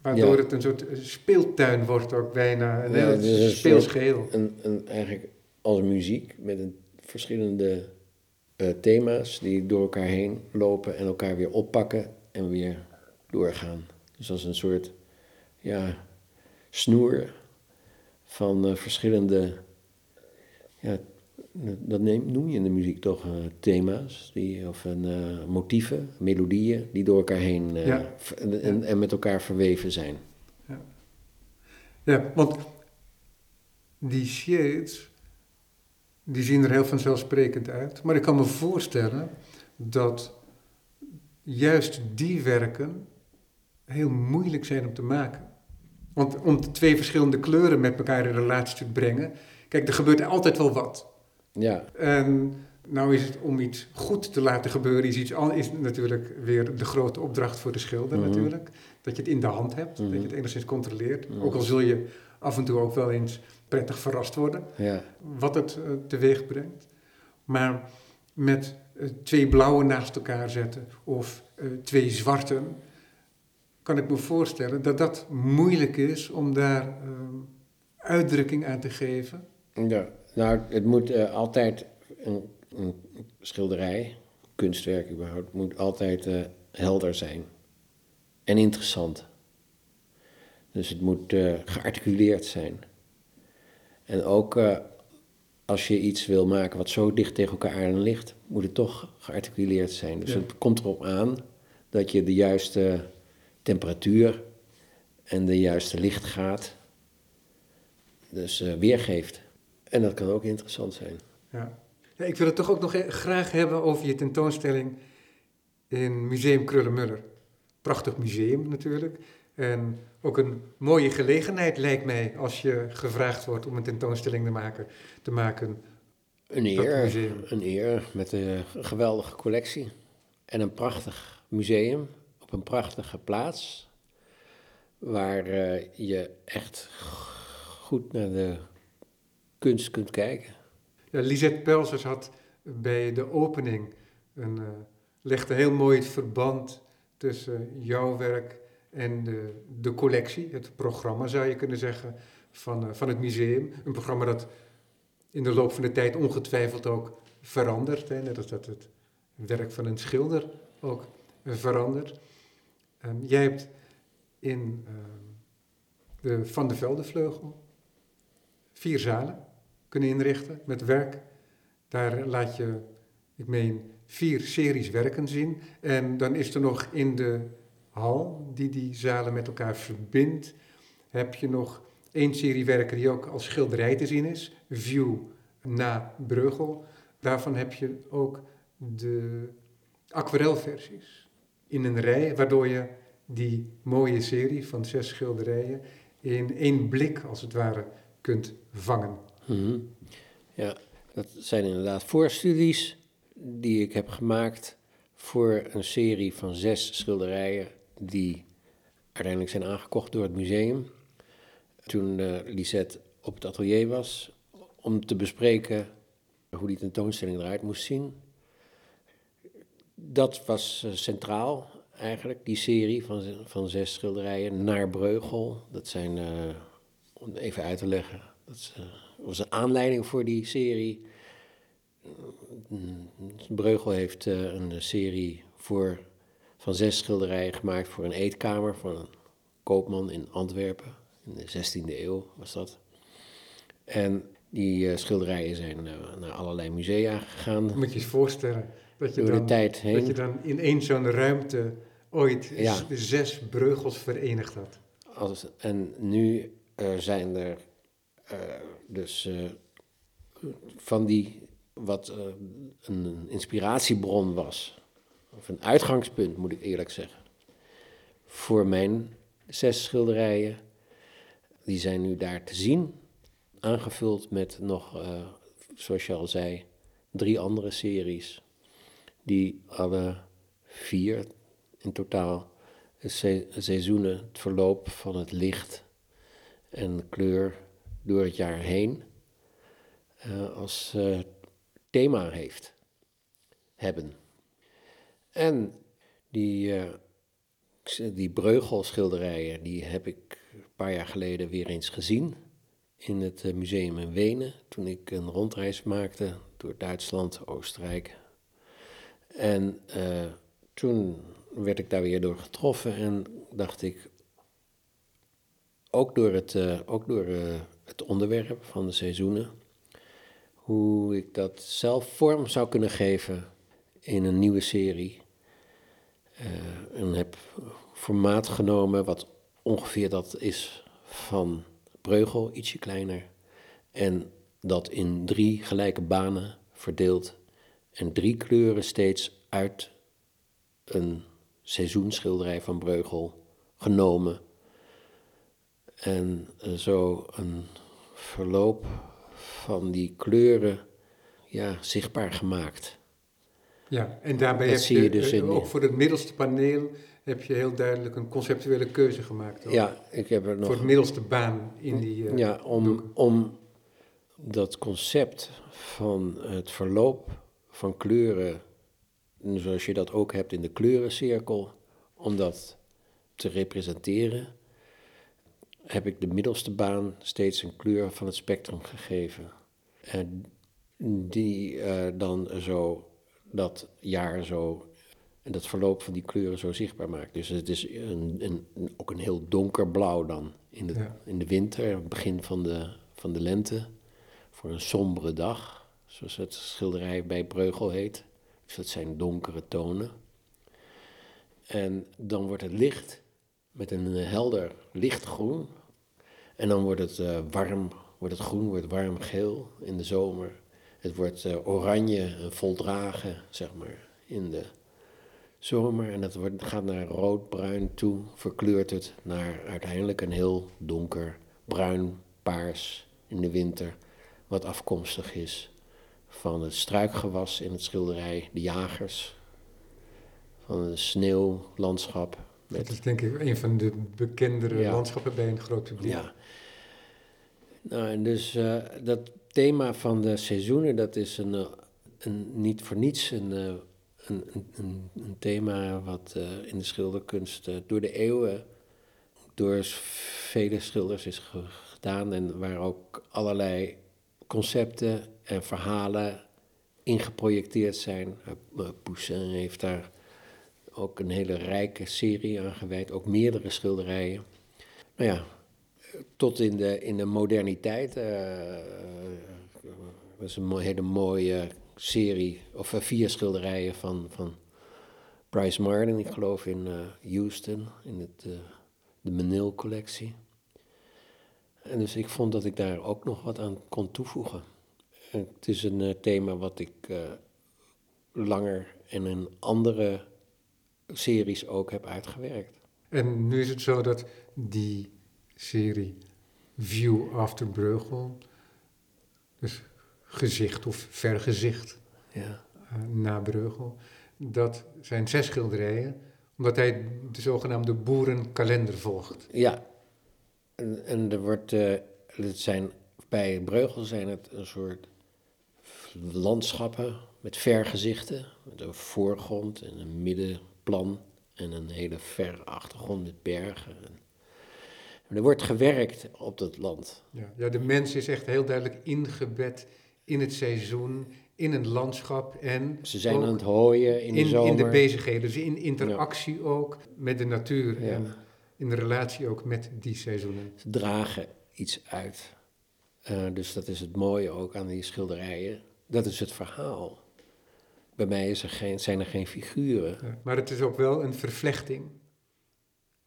Waardoor Ja. het een soort speeltuin wordt ook bijna, een Ja, heel een speels soort- geheel. Een, een, eigenlijk als muziek met een, verschillende eh, thema's die door elkaar heen lopen en elkaar weer oppakken en weer doorgaan. Dus als een soort ja, snoer van eh, verschillende, ja, dat neem, noem je in de muziek toch eh, thema's, die, of een, eh, motieven, melodieën die door elkaar heen eh, Ja. en, en, met elkaar verweven zijn. Ja, want die shades, die zien er heel vanzelfsprekend uit. Maar ik kan me voorstellen dat juist die werken heel moeilijk zijn om te maken. Want om de twee verschillende kleuren met elkaar in relatie te brengen. Kijk, er gebeurt altijd wel wat. Ja, En nou is het om iets goed te laten gebeuren, is, iets, al- is natuurlijk weer de grote opdracht voor de schilder Mhm. natuurlijk. Dat je het in de hand hebt, Mhm. dat je het enigszins controleert. Mhm. Ook al zul je af en toe ook wel eens prettig verrast worden ja, wat het eh, teweeg brengt. Maar met eh, twee blauwe naast elkaar zetten of eh, twee zwarten, kan ik me voorstellen dat dat moeilijk is om daar eh, uitdrukking aan te geven. Ja, nou, het moet eh, altijd, een, een schilderij, kunstwerk überhaupt, moet altijd eh, helder zijn. En interessant. Dus het moet eh, gearticuleerd zijn. En ook als je iets wil maken wat zo dicht tegen elkaar aan ligt, moet het toch gearticuleerd zijn. Dus Ja. het komt erop aan dat je de juiste temperatuur en de juiste lichtgraad dus weergeeft. En dat kan ook interessant zijn. Ja. Ja, ik wil het toch ook nog e- graag hebben over je tentoonstelling in Museum Krullenmuller. Prachtig museum natuurlijk. En ook een mooie gelegenheid lijkt mij als je gevraagd wordt om een tentoonstelling te maken. Te maken. Een eer, een eer met een geweldige collectie. En een prachtig museum op een prachtige plaats. Waar eh, je echt goed naar de kunst kunt kijken. Ja, Lisette Pelsers had bij de opening een, eh, legde heel mooi het verband tussen jouw werk en de, de collectie, het programma zou je kunnen zeggen, van, eh, van het museum. Een programma dat in de loop van de tijd ongetwijfeld ook verandert. Net als dat het werk van een schilder ook eh, verandert. Ehm, jij hebt in ehm, de Van de Veldevleugel vier zalen kunnen inrichten met werk. Daar laat je, ik meen, vier series werken zien. En dan is er nog in de hal, die die zalen met elkaar verbindt, heb je nog één serie werken die ook als schilderij te zien is. View na Breugel. Daarvan heb je ook de aquarelversies in een rij, waardoor je die mooie serie van zes schilderijen in één blik, als het ware, kunt vangen. Mhm. Ja, dat zijn inderdaad voorstudies die ik heb gemaakt voor een serie van zes schilderijen die uiteindelijk zijn aangekocht door het museum. Toen eh Lisette op het atelier was om te bespreken hoe die tentoonstelling eruit moest zien. Dat was eh, centraal eigenlijk, die serie van, van zes schilderijen naar Breugel. Dat zijn, eh, om even uit te leggen, dat eh, was een aanleiding voor die serie. Mm, Breugel heeft eh, een serie voor, van zes schilderijen gemaakt voor een eetkamer van een koopman in Antwerpen. In de 16e eeuw was dat. En die eh, schilderijen zijn eh, naar allerlei musea gegaan Moet je eens voorstellen dat je, door de dan, tijd dat heen. je dan in één zo'n ruimte ooit Ja. zes breugels verenigd had. als, en nu eh, zijn er eh, dus eh, van die wat eh, een inspiratiebron was, of een uitgangspunt moet ik eerlijk zeggen, voor mijn zes schilderijen. Die zijn nu daar te zien, aangevuld met nog, eh, zoals je al zei, drie andere series, die alle vier in totaal seizoenen, het verloop van het licht en de kleur door het jaar heen eh, als eh, thema heeft, hebben. En die, eh, die Breugel-schilderijen, die heb ik een paar jaar geleden weer eens gezien in het museum in Wenen, toen ik een rondreis maakte door Duitsland, Oostenrijk. En toen werd ik daar weer door getroffen en dacht ik, ook door het, ook door, het onderwerp van de seizoenen, hoe ik dat zelf vorm zou kunnen geven in een nieuwe serie. Eh, en heb formaat genomen wat ongeveer dat is van Breugel, ietsje kleiner. En dat in drie gelijke banen verdeeld. En drie kleuren steeds uit een seizoenschilderij van Breugel genomen. En eh, zo een verloop van die kleuren ja, zichtbaar gemaakt. Ja, en daarbij Dat heb zie je, je dus eh, in- ook voor het middelste paneel heb je heel duidelijk een conceptuele keuze gemaakt. ook. Ja, ik heb er nog... Voor het middelste baan in die... eh, Ja, om, doeken. om dat concept van het verloop van kleuren, zoals je dat ook hebt in de kleurencirkel, om dat te representeren, heb ik de middelste baan steeds een kleur van het spectrum gegeven. En die eh, dan zo dat jaar zo en dat verloop van die kleuren zo zichtbaar maakt. Dus het is een, een, ook een heel donker blauw dan in de, Ja. in de winter, begin van de, van de lente, voor een sombere dag, zoals het schilderij bij Breugel heet. Dus dat zijn donkere tonen. En dan wordt het licht met een eh, helder lichtgroen. En dan wordt het eh, warm, wordt het groen, wordt warm geel in de zomer. Het wordt eh, oranje en voldragen, zeg maar, in de zomer. En dat wordt, gaat naar rood-bruin toe, verkleurt het naar uiteindelijk een heel donker bruin-paars in de winter. Wat afkomstig is van het struikgewas in het schilderij, de jagers. Van een sneeuwlandschap. Dat Met, is denk ik een van de bekendere Ja. landschappen bij een groot publiek. ja. Nou, en dus eh, dat thema van de seizoenen, dat is een, eh, een, niet voor niets een, eh, een, een, een, een thema wat in de schilderkunst door de eeuwen door vele schilders is ge- gedaan en waar ook allerlei concepten en verhalen in geprojecteerd zijn. Poussin heeft daar ook een hele rijke serie aan gewijd, ook meerdere schilderijen. Nou ja, tot in de, in de moderniteit. eh, eh, dat is een hele mooie serie, of eh, vier schilderijen van, van Bryce Martin, ik geloof in eh, Houston, in het, eh, de Menil-collectie. En dus ik vond dat ik daar ook nog wat aan kon toevoegen. En Het is een eh, thema wat ik eh, langer in andere series ook heb uitgewerkt. En nu is het zo dat die serie View After Breugel, dus gezicht of vergezicht Ja. eh, na Breugel, dat zijn zes schilderijen, omdat hij de zogenaamde boerenkalender volgt. Ja, en, en er wordt, eh, het zijn, bij Breugel zijn het een soort landschappen met vergezichten, met een voorgrond en een middenplan en een hele verre achtergrond met bergen. En, er wordt gewerkt op dat land. Ja, ja, de mens is echt heel duidelijk ingebed in het seizoen, in een landschap en Ze zijn aan het hooien in de zomer. in de bezigheden, dus in interactie ook met de natuur Ja. en in relatie ook met die seizoenen. Ze dragen iets uit. Eh, dus dat is het mooie ook aan die schilderijen. Dat is het verhaal. Bij mij is er geen, zijn er geen figuren. Ja, maar het is ook wel een vervlechting.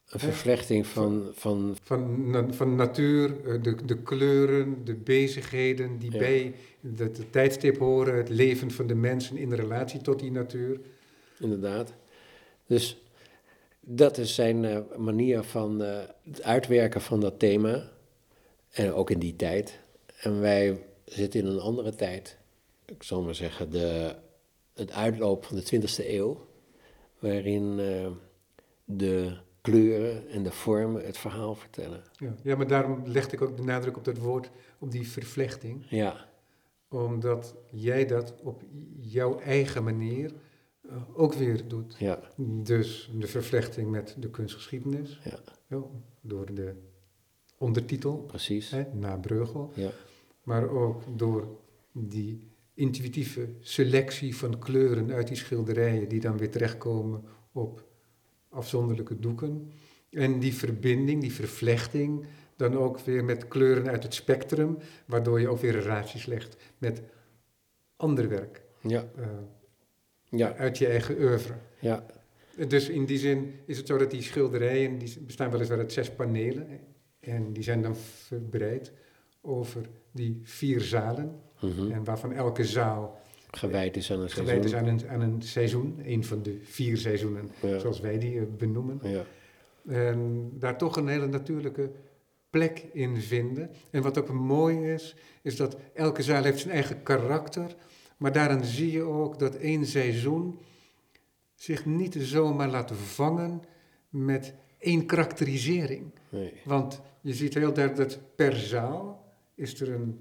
Een vervlechting van... van Van, na- van natuur, eh, de, de kleuren, de bezigheden die Ja. bij het het tijdstip horen, het leven van de mensen in relatie tot die natuur. inderdaad. Dus dat is zijn eh, manier van eh, het uitwerken van dat thema. En ook in die tijd. En wij zitten in een andere tijd. Ik zal maar zeggen, de, het uitloop van de 20e eeuw. Waarin eh, de kleuren en de vormen het verhaal vertellen. Ja. ja, maar daarom legde ik ook de nadruk op dat woord, op die vervlechting. Ja, Omdat jij dat op jouw eigen manier eh, ook weer doet. ja, Dus de vervlechting met de kunstgeschiedenis, ja, ja, door de ondertitel, precies. hè, na Breugel. Ja, maar ook door die intuïtieve selectie van kleuren uit die schilderijen die dan weer terechtkomen op afzonderlijke doeken. En die verbinding, die vervlechting, dan ook weer met kleuren uit het spectrum, waardoor je ook weer relaties legt met ander werk ja, eh, ja, uit je eigen oeuvre. ja, Dus in die zin is het zo dat die schilderijen, die bestaan weliswaar uit zes panelen, en die zijn dan verbreid over die vier zalen. mhm. En waarvan elke zaal gewijd is aan een gewijd is seizoen. aan een, aan een seizoen. Een van de vier seizoenen, Ja. zoals wij die eh, benoemen. Ja, En daar toch een hele natuurlijke plek in vinden. En wat ook mooi is, is dat elke zaal heeft zijn eigen karakter. Maar daaraan zie je ook dat één seizoen zich niet zomaar laat vangen met één karakterisering. nee. Want je ziet heel duidelijk dat per zaal is er een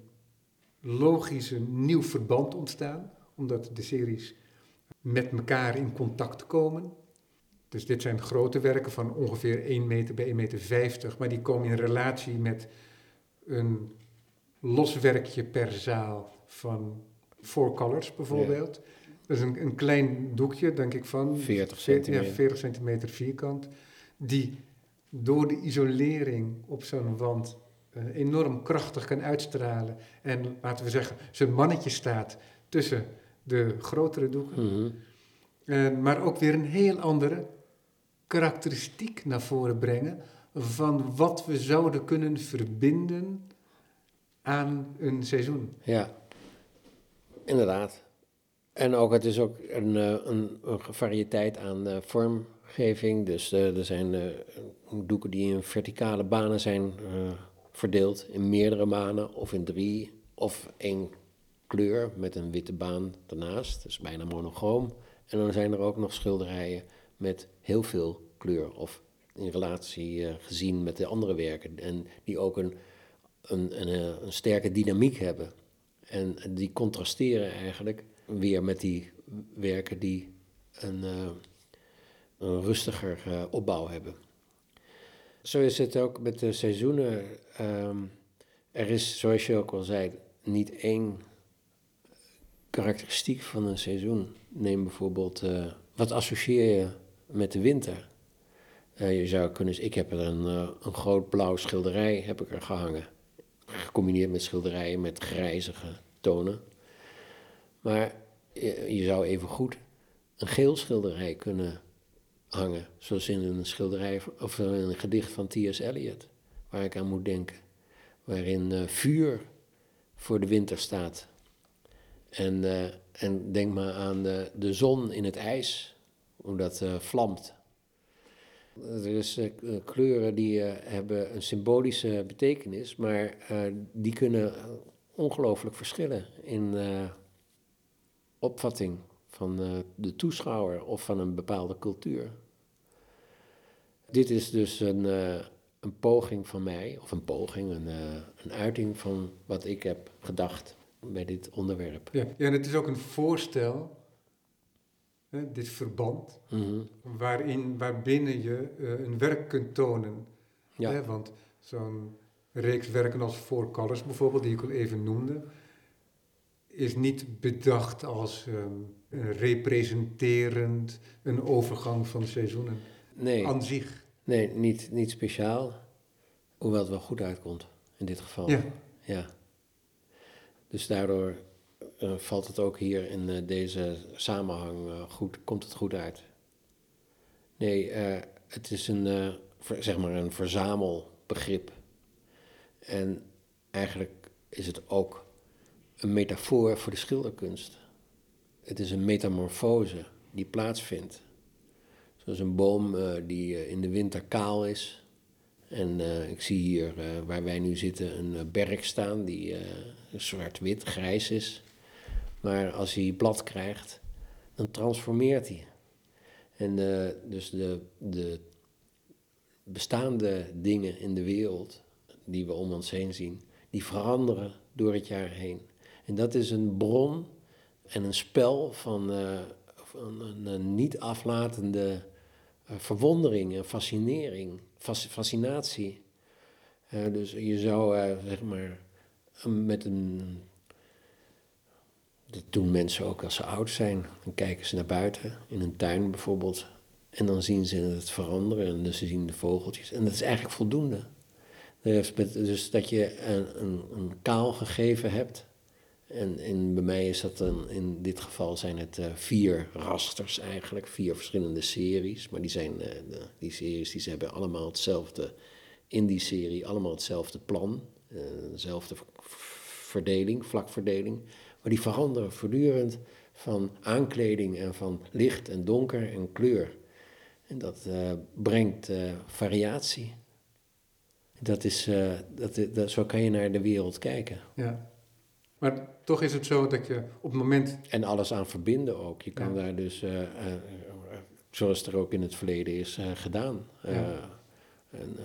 logische nieuw verband ontstaan, omdat de series met elkaar in contact komen. Dus dit zijn grote werken van ongeveer 1 meter bij 1 meter 50, maar die komen in relatie met een los werkje per zaal van Four Colors bijvoorbeeld. Dat is een, een klein doekje, denk ik van 40 Ja, centimeter. 40 centimeter vierkant, die door de isolering op zo'n wand enorm krachtig kan uitstralen. En laten we zeggen, zijn mannetje staat tussen de grotere doeken. Mhm. En, maar ook weer een heel andere karakteristiek naar voren brengen van wat we zouden kunnen verbinden aan een seizoen. Ja, inderdaad. En ook, het is ook een, eh, een, een variëteit aan eh, vormgeving. Dus eh, er zijn eh, doeken die in verticale banen zijn eh, verdeeld, in meerdere banen of in drie, of één kleur met een witte baan daarnaast. Dus bijna monochroom. En dan zijn er ook nog schilderijen met heel veel kleur of in relatie eh, gezien met de andere werken. En die ook een, een, een, eh, een sterke dynamiek hebben. En die contrasteren eigenlijk weer met die werken die een, eh, een rustiger opbouw hebben. Zo is het ook met de seizoenen. Ehm, er is, zoals je ook al zei, niet één karakteristiek van een seizoen. Neem bijvoorbeeld, eh, wat associeer je met de winter? Eh, je zou kunnen, ik heb er een, eh, een groot blauw schilderij heb ik er gehangen. Gecombineerd met schilderijen met grijzige tonen. Maar je, je zou even goed een geel schilderij kunnen hangen. Zoals in een schilderij of in een gedicht van T.S. Eliot, waar ik aan moet denken. Waarin eh, vuur voor de winter staat. En, eh, en denk maar aan de, de zon in het ijs, hoe dat eh, vlamt. Er eh, kleuren die hebben een symbolische betekenis, maar die kunnen ongelooflijk verschillen in opvatting van de toeschouwer of van een bepaalde cultuur. Dit is dus een, eh, een poging van mij, of een poging, een, eh, een uiting van wat ik heb gedacht bij dit onderwerp. Ja, ja en het is ook een voorstel, hè, dit verband, Mhm. waarin, waarbinnen je eh, een werk kunt tonen. Ja. Hè, want zo'n reeks werken als Four Colors bijvoorbeeld, die ik al even noemde, is niet bedacht als ehm, een representerend een overgang van seizoenen Nee, aan zich. nee niet, niet speciaal, hoewel het wel goed uitkomt in dit geval. Ja. Ja. Dus daardoor eh, valt het ook hier in eh, deze samenhang eh, goed, komt het goed uit. Nee, het is een, ver- zeg maar een verzamelbegrip. En eigenlijk is het ook een metafoor voor de schilderkunst. Het is een metamorfose die plaatsvindt. Zoals een boom eh, die eh, in de winter kaal is. En eh, ik zie hier waar wij nu zitten een berk staan die zwart-wit, grijs is. Maar als hij blad krijgt, dan transformeert hij. En dus de, de bestaande dingen in de wereld die we om ons heen zien, die veranderen door het jaar heen. En dat is een bron en een spel van, van een, een niet aflatende verwondering en fascinering, fas- fascinatie. Eh, dus je zou, eh, zeg maar, met een. Dat doen mensen ook als ze oud zijn. Dan kijken ze naar buiten, in een tuin bijvoorbeeld. En dan zien ze het veranderen en dus ze zien de vogeltjes. En dat is eigenlijk voldoende. Dus, dus dat je een, een kaal gegeven hebt. En, en bij mij is dat dan, in dit geval zijn het eh, vier rasters eigenlijk, vier verschillende series. Maar die, zijn, eh, die series die ze hebben allemaal hetzelfde, in die serie allemaal hetzelfde plan. eh, dezelfde verdeling, vlakverdeling. Maar die veranderen voortdurend van aankleding en van licht en donker en kleur. En dat brengt variatie. Dat is, dat, dat, zo kan je naar de wereld kijken. Ja. Maar toch is het zo dat je op het moment... En alles aan verbinden ook. Je kan Ja. daar dus, eh, eh, zoals er ook in het verleden is eh, gedaan, Ja. een,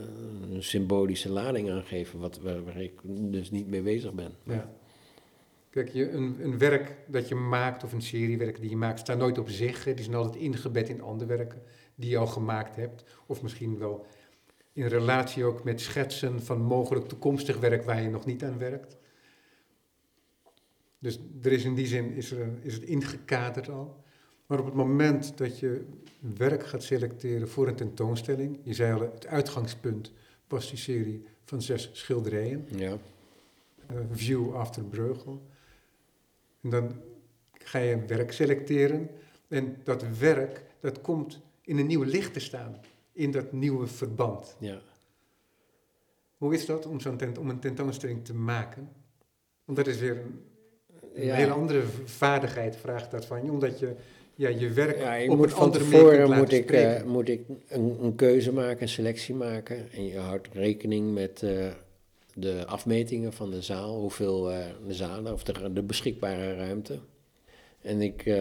een symbolische lading aan geven, wat, waar, waar ik dus niet mee bezig ben. Ja. Kijk, je, een, een werk dat je maakt, of een seriewerk die je maakt, staat nooit op zich. Die zijn altijd ingebed in andere werken die je al gemaakt hebt. Of misschien wel in relatie ook met schetsen van mogelijk toekomstig werk waar je nog niet aan werkt. Dus er is in die zin is, er, is het ingekaderd al. Maar op het moment dat je werk gaat selecteren voor een tentoonstelling, je zei al, het uitgangspunt was die serie van zes schilderijen Ja, eh, View After Breugel. En dan ga je een werk selecteren. En dat werk, dat komt in een nieuw licht te staan. In dat nieuwe verband. ja. Hoe is dat om, zo'n tent, om een tentoonstelling te maken? Want dat is weer een, een Ja. hele andere vaardigheid, vraagt dat van je. Omdat je ja, je werk Ja, je op moet een andere tevoren moet ik, spreken. eh, moet ik een, een keuze maken, een selectie maken. En je houdt rekening met eh, de afmetingen van de zaal, hoeveel eh, de zalen of de, de beschikbare ruimte. En ik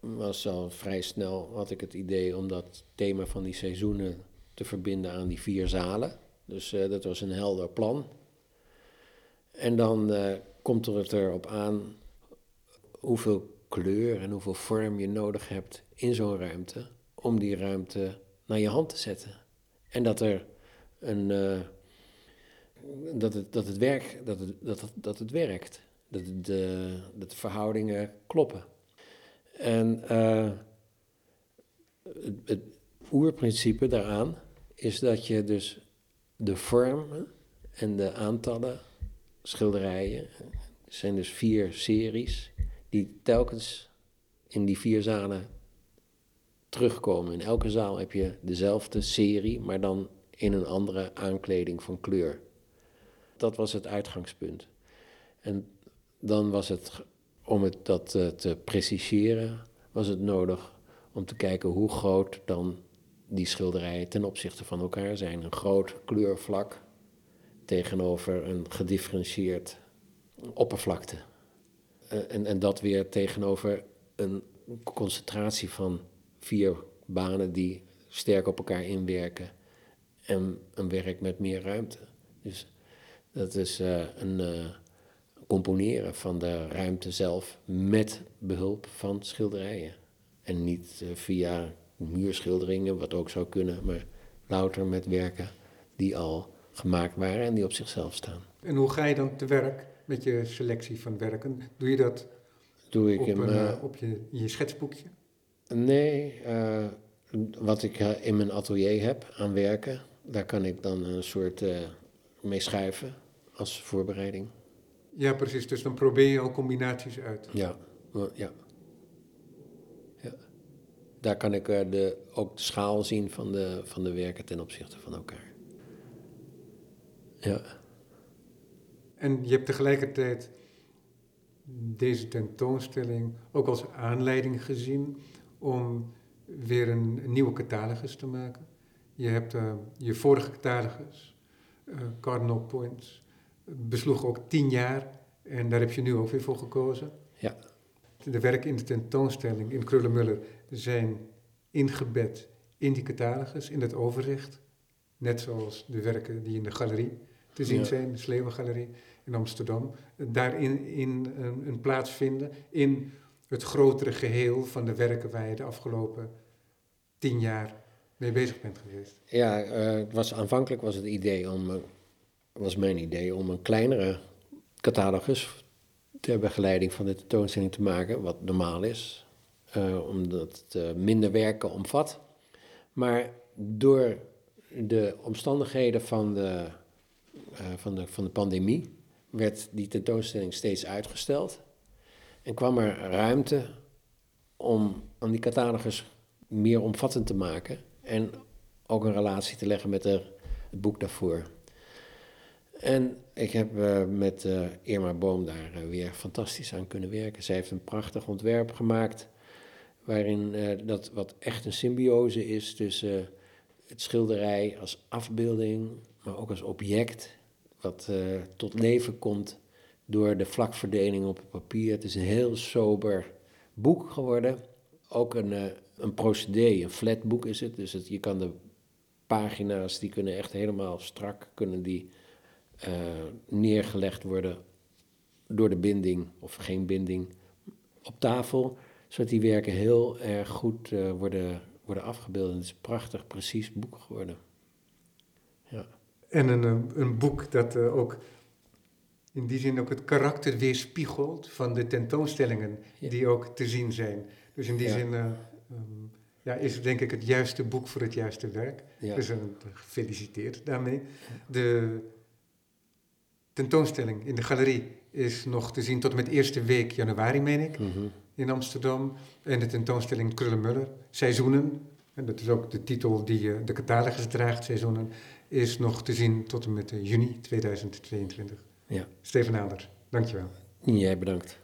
was al vrij snel, had ik het idee om dat thema van die seizoenen te verbinden aan die vier zalen. Dus dat was een helder plan. En dan komt er het erop aan hoeveel kleur en hoeveel vorm je nodig hebt in zo'n ruimte om die ruimte naar je hand te zetten. En dat er een eh, dat het, dat het werk dat het, dat dat het werkt. Dat, de, dat de verhoudingen kloppen. En eh, het, het oerprincipe daaraan is dat je dus de vorm en de aantallen schilderijen, zijn dus vier series, die telkens in die vier zalen terugkomen. In elke zaal heb je dezelfde serie, maar dan in een andere aankleding van kleur. Dat was het uitgangspunt. En dan was het, om het dat eh, te preciseren, was het nodig om te kijken hoe groot dan die schilderijen ten opzichte van elkaar zijn. Een groot kleurvlak tegenover een gedifferentieerd oppervlakte. Eh, en, en dat weer tegenover een concentratie van vier banen die sterk op elkaar inwerken en een werk met meer ruimte. Dus dat is eh, een eh, componeren van de ruimte zelf met behulp van schilderijen. En niet via muurschilderingen, wat ook zou kunnen, maar louter met werken die al gemaakt waren en die op zichzelf staan. En hoe ga je dan te werk met je selectie van werken? Doe je dat Doe ik op, een, eh, op je, in je schetsboekje? Nee, eh, wat ik eh, in mijn atelier heb aan werken, daar kan ik dan een soort mee schuiven als voorbereiding. Ja, precies. Dus dan probeer je al combinaties uit. Ja, ja. ja. daar kan ik de, ook de schaal zien van de, van de werken ten opzichte van elkaar. Ja. En je hebt tegelijkertijd deze tentoonstelling ook als aanleiding gezien om weer een, nieuwe catalogus te maken. Je hebt uh, je vorige catalogus, uh, Cardinal Points, besloeg ook tien jaar en daar heb je nu ook weer voor gekozen. Ja. De werken in de tentoonstelling in Krullenmuller zijn ingebed in die catalogus, in het overzicht. Net zoals de werken die in de galerie te zien zijn, de Sleeuwengalerie in Amsterdam. Daarin in een, een plaats vinden in het grotere geheel van de werken waar je de afgelopen tien jaar mee bezig bent geweest. Ja, uh, was, aanvankelijk was het idee om, uh, was mijn idee om een kleinere catalogus ter begeleiding van de tentoonstelling te maken, wat normaal is, uh, omdat het minder werken omvat. Maar door de omstandigheden van de, van de, van de pandemie werd die tentoonstelling steeds uitgesteld en kwam er ruimte om aan die catalogus meer omvattend te maken en ook een relatie te leggen met het boek daarvoor. En ik heb uh, met uh, Irma Boom daar uh, weer fantastisch aan kunnen werken. Zij heeft een prachtig ontwerp gemaakt, waarin dat wat echt een symbiose is tussen het schilderij als afbeelding, maar ook als object, wat tot leven komt door de vlakverdeling op het papier. Het is een heel sober boek geworden. Ook een, een procedé, een flat boek is het. Dus je kan de pagina's, die kunnen echt helemaal strak, kunnen die uh, neergelegd worden door de binding of geen binding op tafel. Zodat die werken heel erg goed uh, worden, worden afgebeeld. Het is een prachtig, precies boek geworden. En een, een boek dat uh, ook in die zin ook het karakter weerspiegelt van de tentoonstellingen ja. die ook te zien zijn. Dus in die ja. zin um, ja, is het denk ik het juiste boek voor het juiste werk. Ja. Dus uh, gefeliciteerd daarmee. De tentoonstelling in de galerie is nog te zien tot en met eerste week januari, meen ik, mm -hmm. in Amsterdam. En de tentoonstelling Krullenmuller, Seizoenen, en dat is ook de titel die uh, de catalogus draagt, Seizoenen, is nog te zien tot en met uh, juni 2022. Ja. Steven Aalder, dankjewel. Jij bedankt.